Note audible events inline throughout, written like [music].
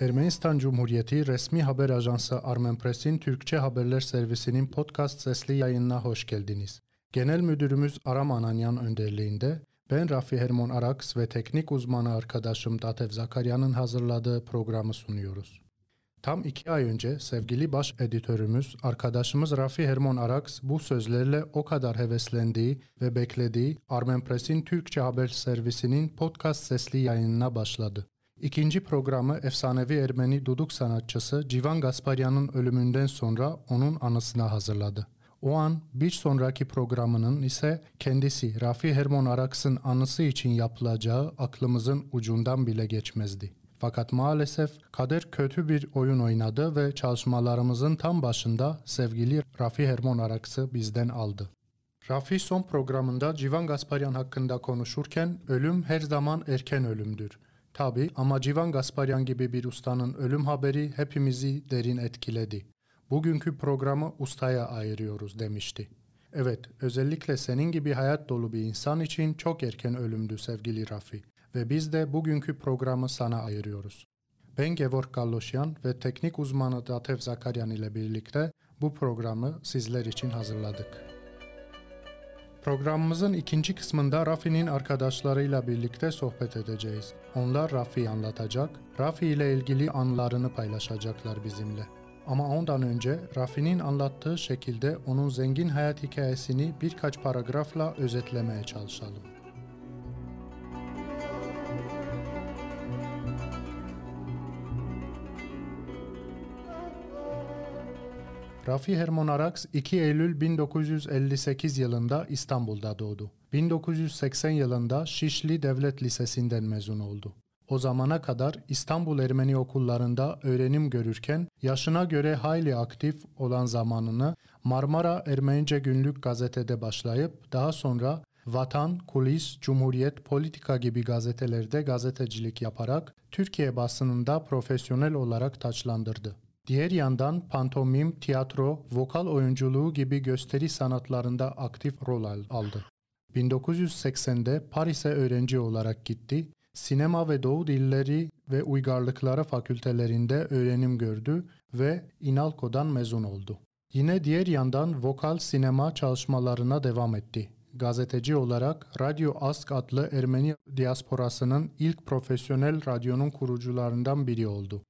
Ermenistan Cumhuriyeti resmi haber ajansı Armenpress'in Türkçe haberler servisinin podcast sesli yayınına hoş geldiniz. Genel Müdürümüz Aram Ananyan önderliğinde ben Rafi Hermon Araks ve teknik uzmanı arkadaşım Datev Zakaryan'ın hazırladığı programı sunuyoruz. Tam iki ay önce sevgili baş editörümüz, arkadaşımız Rafi Hermon Araks bu sözlerle o kadar heveslendiği ve beklediği Armenpress'in Türkçe haber servisinin podcast sesli yayınına başladı. İkinci programı efsanevi Ermeni duduk sanatçısı Civan Gasparyan'ın ölümünden sonra onun anısına hazırladı. O an bir sonraki programının ise kendisi Rafi Hermon Araks'ın anısı için yapılacağı aklımızın ucundan bile geçmezdi. Fakat maalesef kader kötü bir oyun oynadı ve çalışmalarımızın tam başında sevgili Rafi Hermon Araks'ı bizden aldı. Rafi son programında Civan Gasparyan hakkında konuşurken ölüm her zaman erken ölümdür. Tabi ama Civan Gasparyan gibi bir ustanın ölüm haberi hepimizi derin etkiledi. Bugünkü programı ustaya ayırıyoruz demişti. Evet, özellikle senin gibi hayat dolu bir insan için çok erken ölümdü sevgili Rafi ve biz de bugünkü programı sana ayırıyoruz. Ben Gevorg Gallosyan ve teknik uzmanı Datev Zakaryan ile birlikte bu programı sizler için hazırladık. Programımızın ikinci kısmında Rafi'nin arkadaşlarıyla birlikte sohbet edeceğiz. Onlar Rafi'yi anlatacak, Rafi ile ilgili anılarını paylaşacaklar bizimle. Ama ondan önce Rafi'nin anlattığı şekilde onun zengin hayat hikayesini birkaç paragrafla özetlemeye çalışalım. Rafi Hermon Araks 2 Eylül 1958 yılında İstanbul'da doğdu. 1980 yılında Şişli Devlet Lisesi'nden mezun oldu. O zamana kadar İstanbul Ermeni okullarında öğrenim görürken yaşına göre hayli aktif olan zamanını Marmara Ermenice Günlük gazetede başlayıp daha sonra Vatan, Kulis, Cumhuriyet, Politika gibi gazetelerde gazetecilik yaparak Türkiye basınında profesyonel olarak taçlandırdı. Diğer yandan pantomim, tiyatro, vokal oyunculuğu gibi gösteri sanatlarında aktif rol aldı. 1980'de Paris'e öğrenci olarak gitti. Sinema ve Doğu Dilleri ve Uygarlıkları fakültelerinde öğrenim gördü ve İnalco'dan mezun oldu. Yine diğer yandan vokal sinema çalışmalarına devam etti. Gazeteci olarak Radyo Ask adlı Ermeni diasporasının ilk profesyonel radyonun kurucularından biri oldu.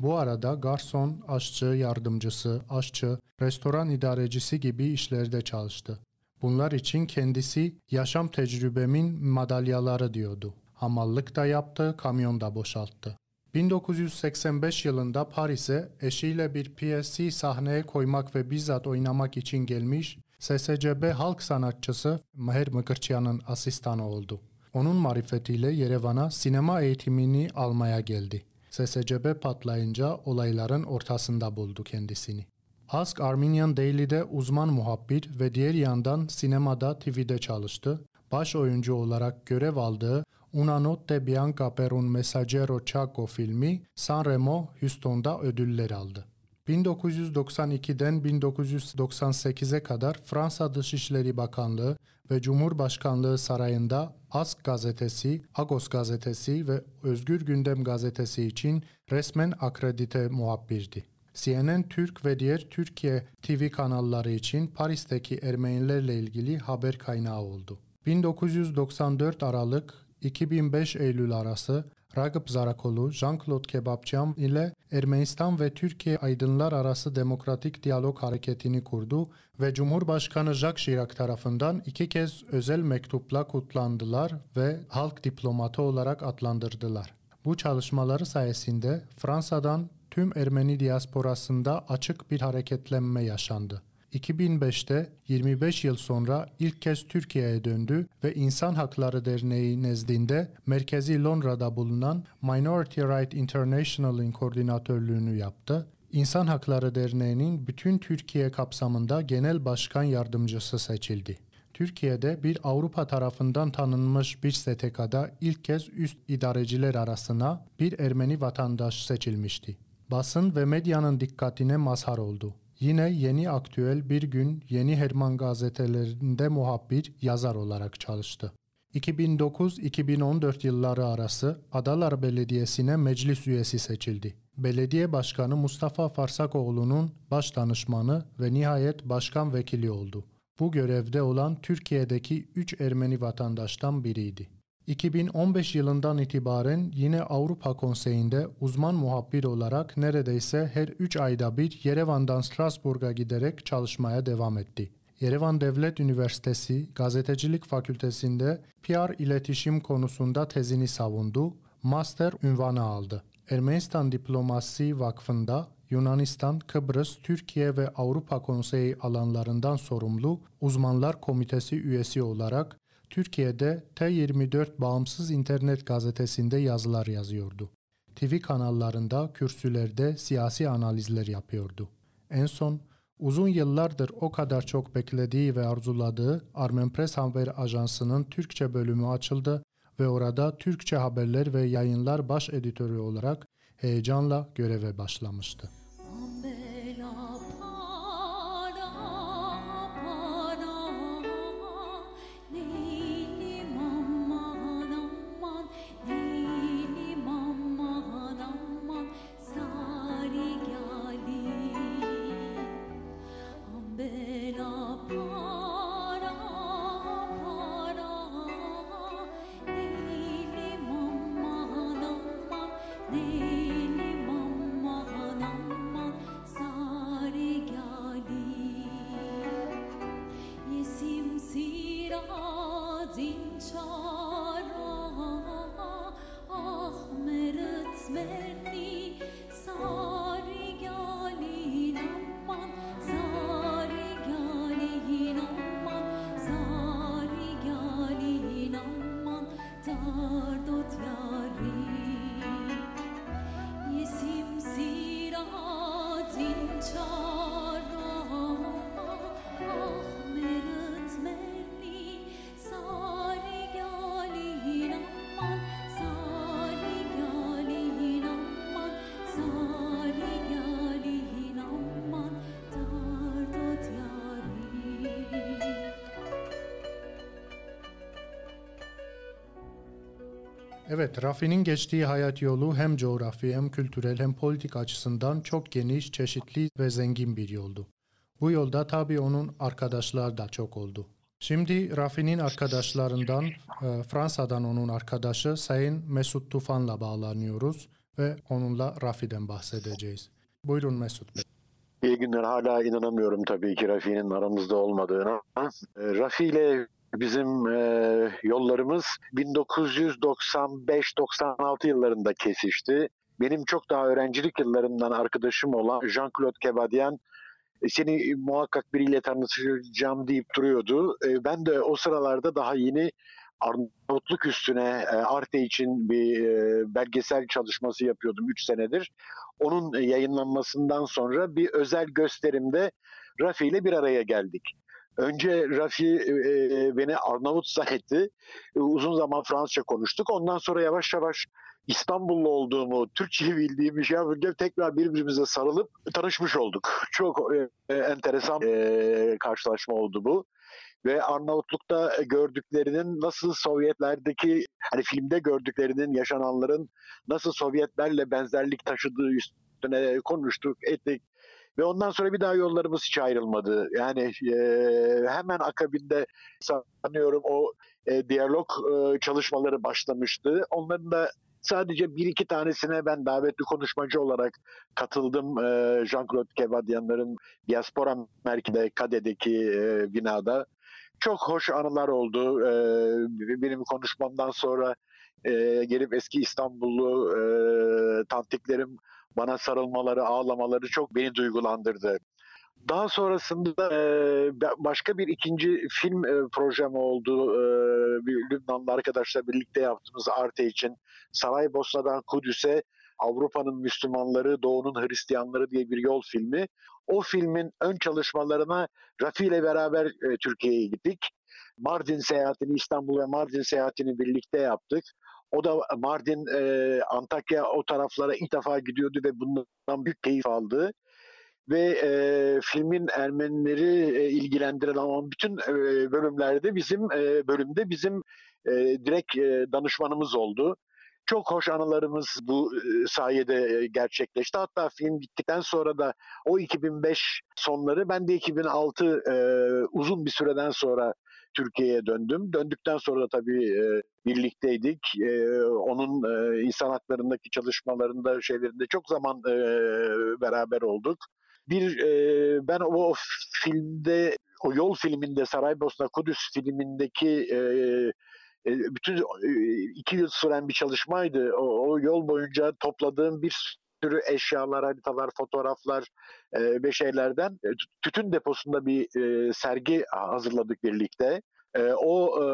Bu arada garson, aşçı, yardımcısı, aşçı, restoran idarecisi gibi işlerde çalıştı. Bunlar için kendisi yaşam tecrübemin madalyaları diyordu. Hamallık da yaptı, kamyon da boşalttı. 1985 yılında Paris'e eşiyle bir piyesi sahneye koymak ve bizzat oynamak için gelmiş SSCB halk sanatçısı Maher Mıkırçyan'ın asistanı oldu. Onun marifetiyle Yerevan'a sinema eğitimini almaya geldi. SSCB patlayınca olayların ortasında buldu kendisini. Ask Armenian Daily'de uzman muhabbir ve diğer yandan sinemada TV'de çalıştı. Baş oyuncu olarak görev aldığı Una notte bianca per un messaggero Chaco filmi Sanremo Houston'da ödüller aldı. 1992'den 1998'e kadar Fransa Dışişleri Bakanlığı ve Cumhurbaşkanlığı Sarayı'nda Ask gazetesi, Agos gazetesi ve Özgür Gündem gazetesi için resmen akredite muhabbirdi. CNN Türk ve diğer Türkiye TV kanalları için Paris'teki Ermenilerle ilgili haber kaynağı oldu. 1994 Aralık 2005 Eylül arası Ragıp Zarakolu, Jean-Claude Kebapçam ile Ermenistan ve Türkiye Aydınlar Arası Demokratik Diyalog Hareketi'ni kurdu ve Cumhurbaşkanı Jacques Chirac tarafından iki kez özel mektupla kutlandılar ve halk diplomatı olarak adlandırdılar. Bu çalışmaları sayesinde Fransa'dan tüm Ermeni diasporasında açık bir hareketlenme yaşandı. 2005'te 25 yıl sonra ilk kez Türkiye'ye döndü ve İnsan Hakları Derneği nezdinde merkezi Londra'da bulunan Minority Right International'in koordinatörlüğünü yaptı. İnsan Hakları Derneği'nin bütün Türkiye kapsamında genel başkan yardımcısı seçildi. Türkiye'de bir Avrupa tarafından tanınmış bir STK'da ilk kez üst idareciler arasına bir Ermeni vatandaş seçilmişti. Basın ve medyanın dikkatine mazhar oldu. Yine Yeni Aktüel bir gün Yeni Herman gazetelerinde muhabir, yazar olarak çalıştı. 2009-2014 yılları arası Adalar Belediyesi'ne meclis üyesi seçildi. Belediye Başkanı Mustafa Farsakoğlu'nun baş danışmanı ve nihayet başkan vekili oldu. Bu görevde olan Türkiye'deki 3 Ermeni vatandaştan biriydi. 2015 yılından itibaren yine Avrupa Konseyi'nde uzman muhabir olarak neredeyse her 3 ayda bir Yerevan'dan Strasbourg'a giderek çalışmaya devam etti. Yerevan Devlet Üniversitesi Gazetecilik Fakültesinde PR iletişim konusunda tezini savundu, master ünvanı aldı. Ermenistan Diplomasi Vakfı'nda Yunanistan, Kıbrıs, Türkiye ve Avrupa Konseyi alanlarından sorumlu Uzmanlar Komitesi üyesi olarak Türkiye'de T24 bağımsız internet gazetesinde yazılar yazıyordu. TV kanallarında, kürsülerde siyasi analizler yapıyordu. En son uzun yıllardır o kadar çok beklediği ve arzuladığı Armen Press Haber Ajansı'nın Türkçe bölümü açıldı ve orada Türkçe haberler ve yayınlar baş editörü olarak heyecanla göreve başlamıştı. Evet, Rafi'nin geçtiği hayat yolu hem coğrafi hem kültürel hem politik açısından çok geniş, çeşitli ve zengin bir yoldu. Bu yolda tabii onun arkadaşlar da çok oldu. Şimdi Rafi'nin arkadaşlarından, e, Fransa'dan onun arkadaşı Sayın Mesut Tufan'la bağlanıyoruz ve onunla Rafi'den bahsedeceğiz. Buyurun Mesut Bey. İyi günler. Hala inanamıyorum tabii ki Rafi'nin aramızda olmadığına. E, Rafi ile Bizim e, yollarımız 1995-96 yıllarında kesişti. Benim çok daha öğrencilik yıllarımdan arkadaşım olan Jean-Claude Kebadyan e, seni muhakkak biriyle tanışacağım deyip duruyordu. E, ben de o sıralarda daha yeni Arnavutluk üstüne e, Arte için bir e, belgesel çalışması yapıyordum 3 senedir. Onun yayınlanmasından sonra bir özel gösterimde Rafi ile bir araya geldik. Önce Rafi e, e, beni Arnavut zannetti. E, uzun zaman Fransızca konuştuk. Ondan sonra yavaş yavaş İstanbullu olduğumu, Türkçeyi bildiğimi şey yapınca tekrar birbirimize sarılıp tanışmış olduk. Çok e, e, enteresan e, karşılaşma oldu bu. Ve Arnavutluk'ta gördüklerinin nasıl Sovyetlerdeki hani filmde gördüklerinin yaşananların nasıl Sovyetlerle benzerlik taşıdığı üstüne konuştuk, ettik. Ve ondan sonra bir daha yollarımız hiç ayrılmadı. Yani e, hemen akabinde sanıyorum o e, diyalog e, çalışmaları başlamıştı. Onların da sadece bir iki tanesine ben davetli konuşmacı olarak katıldım. E, Jean-Claude Kevadyanların Diaspora Merkez'de Kade'deki e, binada. Çok hoş anılar oldu. E, benim konuşmamdan sonra gelip eski İstanbullu tantiklerim bana sarılmaları, ağlamaları çok beni duygulandırdı. Daha sonrasında e, başka bir ikinci film e, projem oldu. E, bir Lübnanlı arkadaşla birlikte yaptığımız Arte için. Saraybosna'dan Kudüs'e Avrupa'nın Müslümanları, Doğu'nun Hristiyanları diye bir yol filmi. O filmin ön çalışmalarına Rafi ile beraber e, Türkiye'ye gittik. Mardin seyahatini, İstanbul ve Mardin seyahatini birlikte yaptık. O da Mardin, e, Antakya o taraflara ilk defa gidiyordu ve bundan büyük keyif aldı. Ve e, filmin Ermenileri e, ilgilendiren olan bütün e, bölümlerde bizim e, bölümde bizim e, direkt e, danışmanımız oldu. Çok hoş anılarımız bu e, sayede gerçekleşti. Hatta film bittikten sonra da o 2005 sonları ben de 2006 e, uzun bir süreden sonra Türkiye'ye döndüm. Döndükten sonra tabii e, birlikteydik. E, onun e, insan haklarındaki çalışmalarında şeylerinde çok zaman e, beraber olduk. Bir e, ben o, o filmde o yol filminde Saraybosna Kudüs filmindeki e, e, bütün e, iki yıl süren bir çalışmaydı. O, o yol boyunca topladığım bir sürü eşyalar, haritalar, fotoğraflar e, ve şeylerden e, tütün deposunda bir e, sergi hazırladık birlikte. E, o e,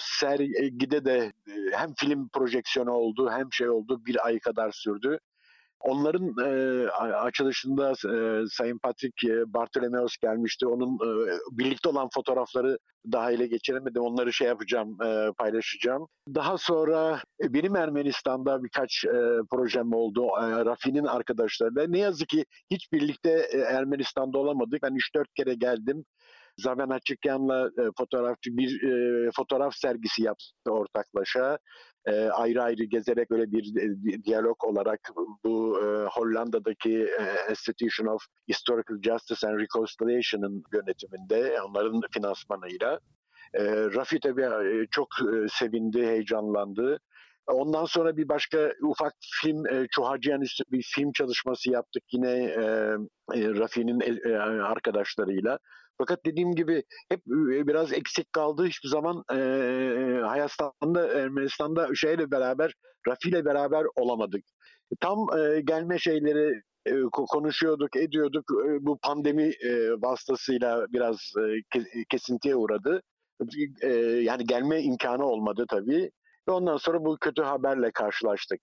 sergide de e, hem film projeksiyonu oldu hem şey oldu bir ay kadar sürdü. Onların e, açılışında e, Sayın Patrick e, Bartolomeos gelmişti. Onun e, birlikte olan fotoğrafları daha ile geçiremedim. Onları şey yapacağım, e, paylaşacağım. Daha sonra e, benim Ermenistan'da birkaç e, projem oldu. E, Rafi'nin arkadaşlarıyla. Ne yazık ki hiç birlikte e, Ermenistan'da olamadık. Ben 3-4 kere geldim. Zaven Açıkyan'la e, fotoğrafçı bir e, fotoğraf sergisi yaptı ortaklaşa e, ayrı ayrı gezerek öyle bir diyalog olarak bu e, Hollanda'daki e, Institution of Historical Justice and Reconciliation'ın yönetiminde, onların finansmanıyla. E, Rafi tabii e, çok e, sevindi, heyecanlandı. Ondan sonra bir başka ufak film, e, Çuhacıyan üstü bir film çalışması yaptık yine e, e, Rafi'nin e, arkadaşlarıyla. Fakat dediğim gibi hep biraz eksik kaldı. Hiçbir zaman e, Hayastan'da, Ermenistan'da şeyle beraber, Rafi ile beraber olamadık. Tam e, gelme şeyleri e, konuşuyorduk, ediyorduk. E, bu pandemi e, vasıtasıyla biraz e, kesintiye uğradı. E, yani gelme imkanı olmadı tabii. Ve ondan sonra bu kötü haberle karşılaştık.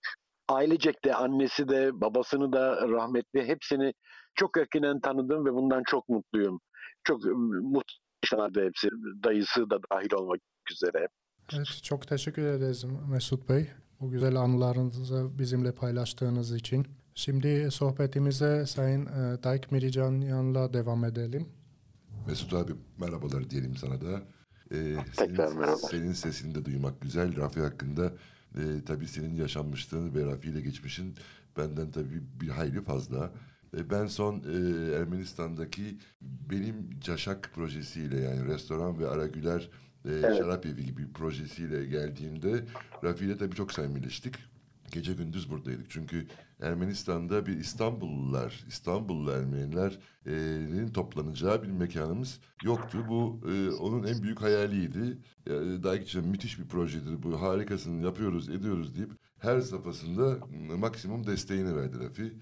Ailecek de annesi de babasını da rahmetli hepsini çok yakinen tanıdım ve bundan çok mutluyum çok muhteşemlerdi hepsi. Dayısı da dahil olmak üzere. Evet, çok teşekkür ederiz Mesut Bey. Bu güzel anılarınızı bizimle paylaştığınız için. Şimdi sohbetimize Sayın e, Dayk Miricanyan'la devam edelim. Mesut abi merhabalar diyelim sana da. Ee, Tekrar senin, merhaba. Senin sesini de duymak güzel. Rafi hakkında e, tabii senin yaşanmışlığın ve Rafi ile geçmişin benden tabii bir hayli fazla. E, ben son e, Ermenistan'daki benim Caşak projesiyle yani restoran ve Aragüler e, evet. şarap evi gibi projesiyle geldiğimde Rafi ile tabii çok samimileştik. Gece gündüz buradaydık. Çünkü Ermenistan'da bir İstanbullular, İstanbullu Ermenilerin toplanacağı bir mekanımız yoktu. Bu e, onun en büyük hayaliydi. E, Daikçe müthiş bir projedir bu. Harikasını yapıyoruz, ediyoruz deyip her safhasında maksimum desteğini verdi Rafi.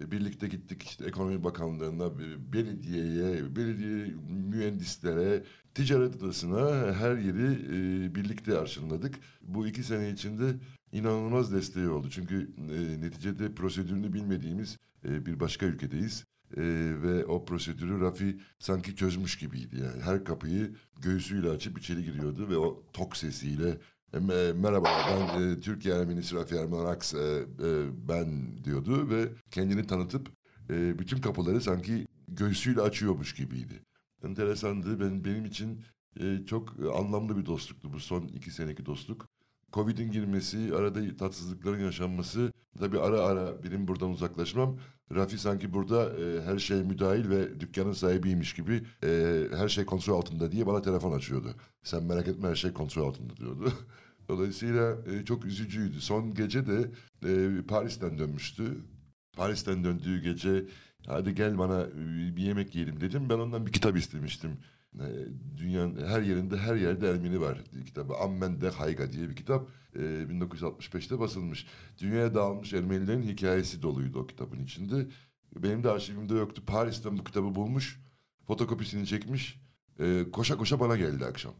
E, birlikte gittik işte ekonomi bakanlığına, belediyeye, belediye mühendislere, ticaret odasına her yeri e, birlikte arşınladık. Bu iki sene içinde inanılmaz desteği oldu. Çünkü e, neticede prosedürünü bilmediğimiz e, bir başka ülkedeyiz. E, ve o prosedürü Rafi sanki çözmüş gibiydi. Yani her kapıyı göğsüyle açıp içeri giriyordu ve o tok sesiyle e, merhaba ben e, Türkiye Ermenisi Rafi Erman Aks e, e, ben diyordu ve kendini tanıtıp e, bütün kapıları sanki göğsüyle açıyormuş gibiydi. Enteresandı. Ben, benim için e, çok anlamlı bir dostluktu bu son iki seneki dostluk. Covid'in girmesi, arada tatsızlıkların yaşanması, tabii ara ara benim buradan uzaklaşmam. Rafi sanki burada e, her şey müdahil ve dükkanın sahibiymiş gibi e, her şey kontrol altında diye bana telefon açıyordu. Sen merak etme her şey kontrol altında diyordu. [laughs] Dolayısıyla e, çok üzücüydü. Son gece de e, Paris'ten dönmüştü. Paris'ten döndüğü gece hadi gel bana e, bir yemek yiyelim dedim. Ben ondan bir kitap istemiştim. E, dünyanın her yerinde her yerde Ermeni var kitabı. Ammen de Hayga diye bir kitap. E, 1965'te basılmış. Dünyaya dağılmış Ermenilerin hikayesi doluydu o kitabın içinde. Benim de arşivimde yoktu. Paris'ten bu kitabı bulmuş. Fotokopisini çekmiş. E, koşa koşa bana geldi akşam.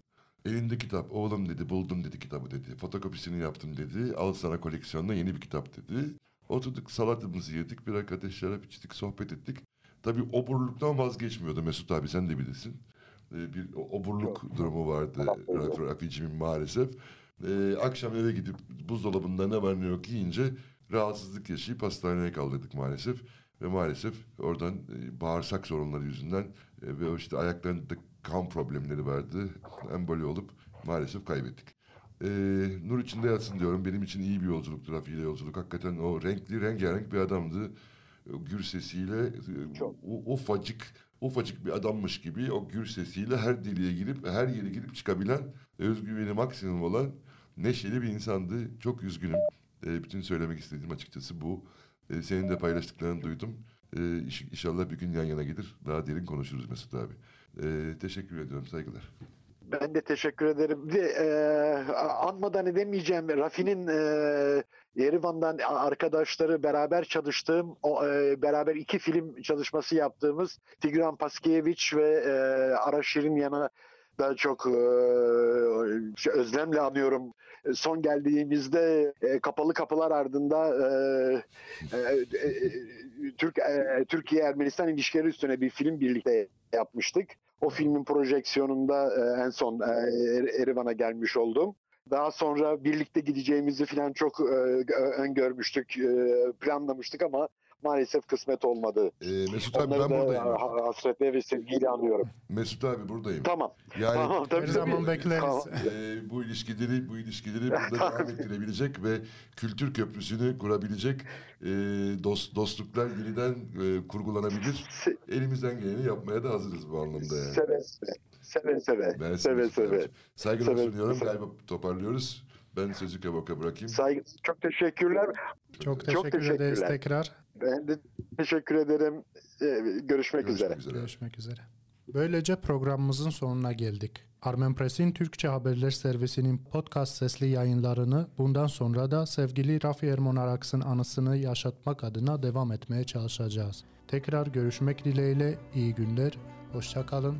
Elinde kitap. Oğlum dedi buldum dedi kitabı dedi. Fotokopisini yaptım dedi. Al sana koleksiyonda yeni bir kitap dedi. Oturduk salatamızı yedik. Bir ateş şarap içtik sohbet ettik. Tabii oburluktan vazgeçmiyordu Mesut abi sen de bilirsin. Ee, bir oburluk durumu vardı Rafi'cimin maalesef. Ee, akşam eve gidip buzdolabında ne var ne yok yiyince rahatsızlık yaşayıp hastaneye kaldırdık maalesef. Ve maalesef oradan e, bağırsak sorunları yüzünden e, ve işte ayaklarında kan problemleri vardı. Emboli olup maalesef kaybettik. Ee, nur içinde yatsın diyorum. Benim için iyi bir yolculuktu Rafi ile yolculuk. Hakikaten o renkli, rengarenk bir adamdı. O gür sesiyle e, Çok. o, ufacık ufacık bir adammış gibi o gür sesiyle her deliğe girip her yere girip çıkabilen özgüveni maksimum olan neşeli bir insandı. Çok üzgünüm. Ee, bütün söylemek istediğim açıkçası bu. Ee, senin de paylaştıklarını duydum. Ee, inş- inşallah bir gün yan yana gelir. Daha derin konuşuruz Mesut abi. Ee, teşekkür ediyorum. Saygılar. Ben de teşekkür ederim. De e, anmadan edemeyeceğim Rafi'nin e, Yerivan'dan arkadaşları beraber çalıştığım, o, e, beraber iki film çalışması yaptığımız Tigran Paskevich ve e, Araşir'in yana da çok e, özlemle anıyorum. Son geldiğimizde e, kapalı kapılar ardında e, e, e, Türk e, Türkiye Ermenistan ilişkileri üstüne bir film birlikte yapmıştık. O filmin projeksiyonunda e, en son e, Er- Erivan'a gelmiş oldum. Daha sonra birlikte gideceğimizi falan çok e, ö- öngörmüştük, e, planlamıştık ama maalesef kısmet olmadı. Ee, Mesut abi Onları ben da buradayım. ha- hasretle ve sevgiyle anıyorum. Mesut abi buradayım. Tamam. Yani Tamam, tabii, Her tabii. zaman bekleriz. Tamam. e, bu ilişkileri bu ilişkileri burada devam ettirebilecek ve kültür köprüsünü kurabilecek e, dost, dostluklar yeniden e, kurgulanabilir. Se- Elimizden geleni yapmaya da hazırız bu anlamda yani. Seve seve. Seve seve. Ben Seve seve. Saygılar Seve- sunuyorum. seve. Galiba toparlıyoruz. Ben sözü Kabak'a bırakayım. Saygı, çok teşekkürler. Çok Çok teşekkür ederiz teşekkürler. tekrar. Ben de teşekkür ederim. Ee, görüşmek, Görüşmek üzere. üzere. Görüşmek üzere. Böylece programımızın sonuna geldik. Armen Press'in Türkçe Haberler Servisi'nin podcast sesli yayınlarını bundan sonra da sevgili Rafi Ermon Araks'ın anısını yaşatmak adına devam etmeye çalışacağız. Tekrar görüşmek dileğiyle iyi günler, hoşça kalın,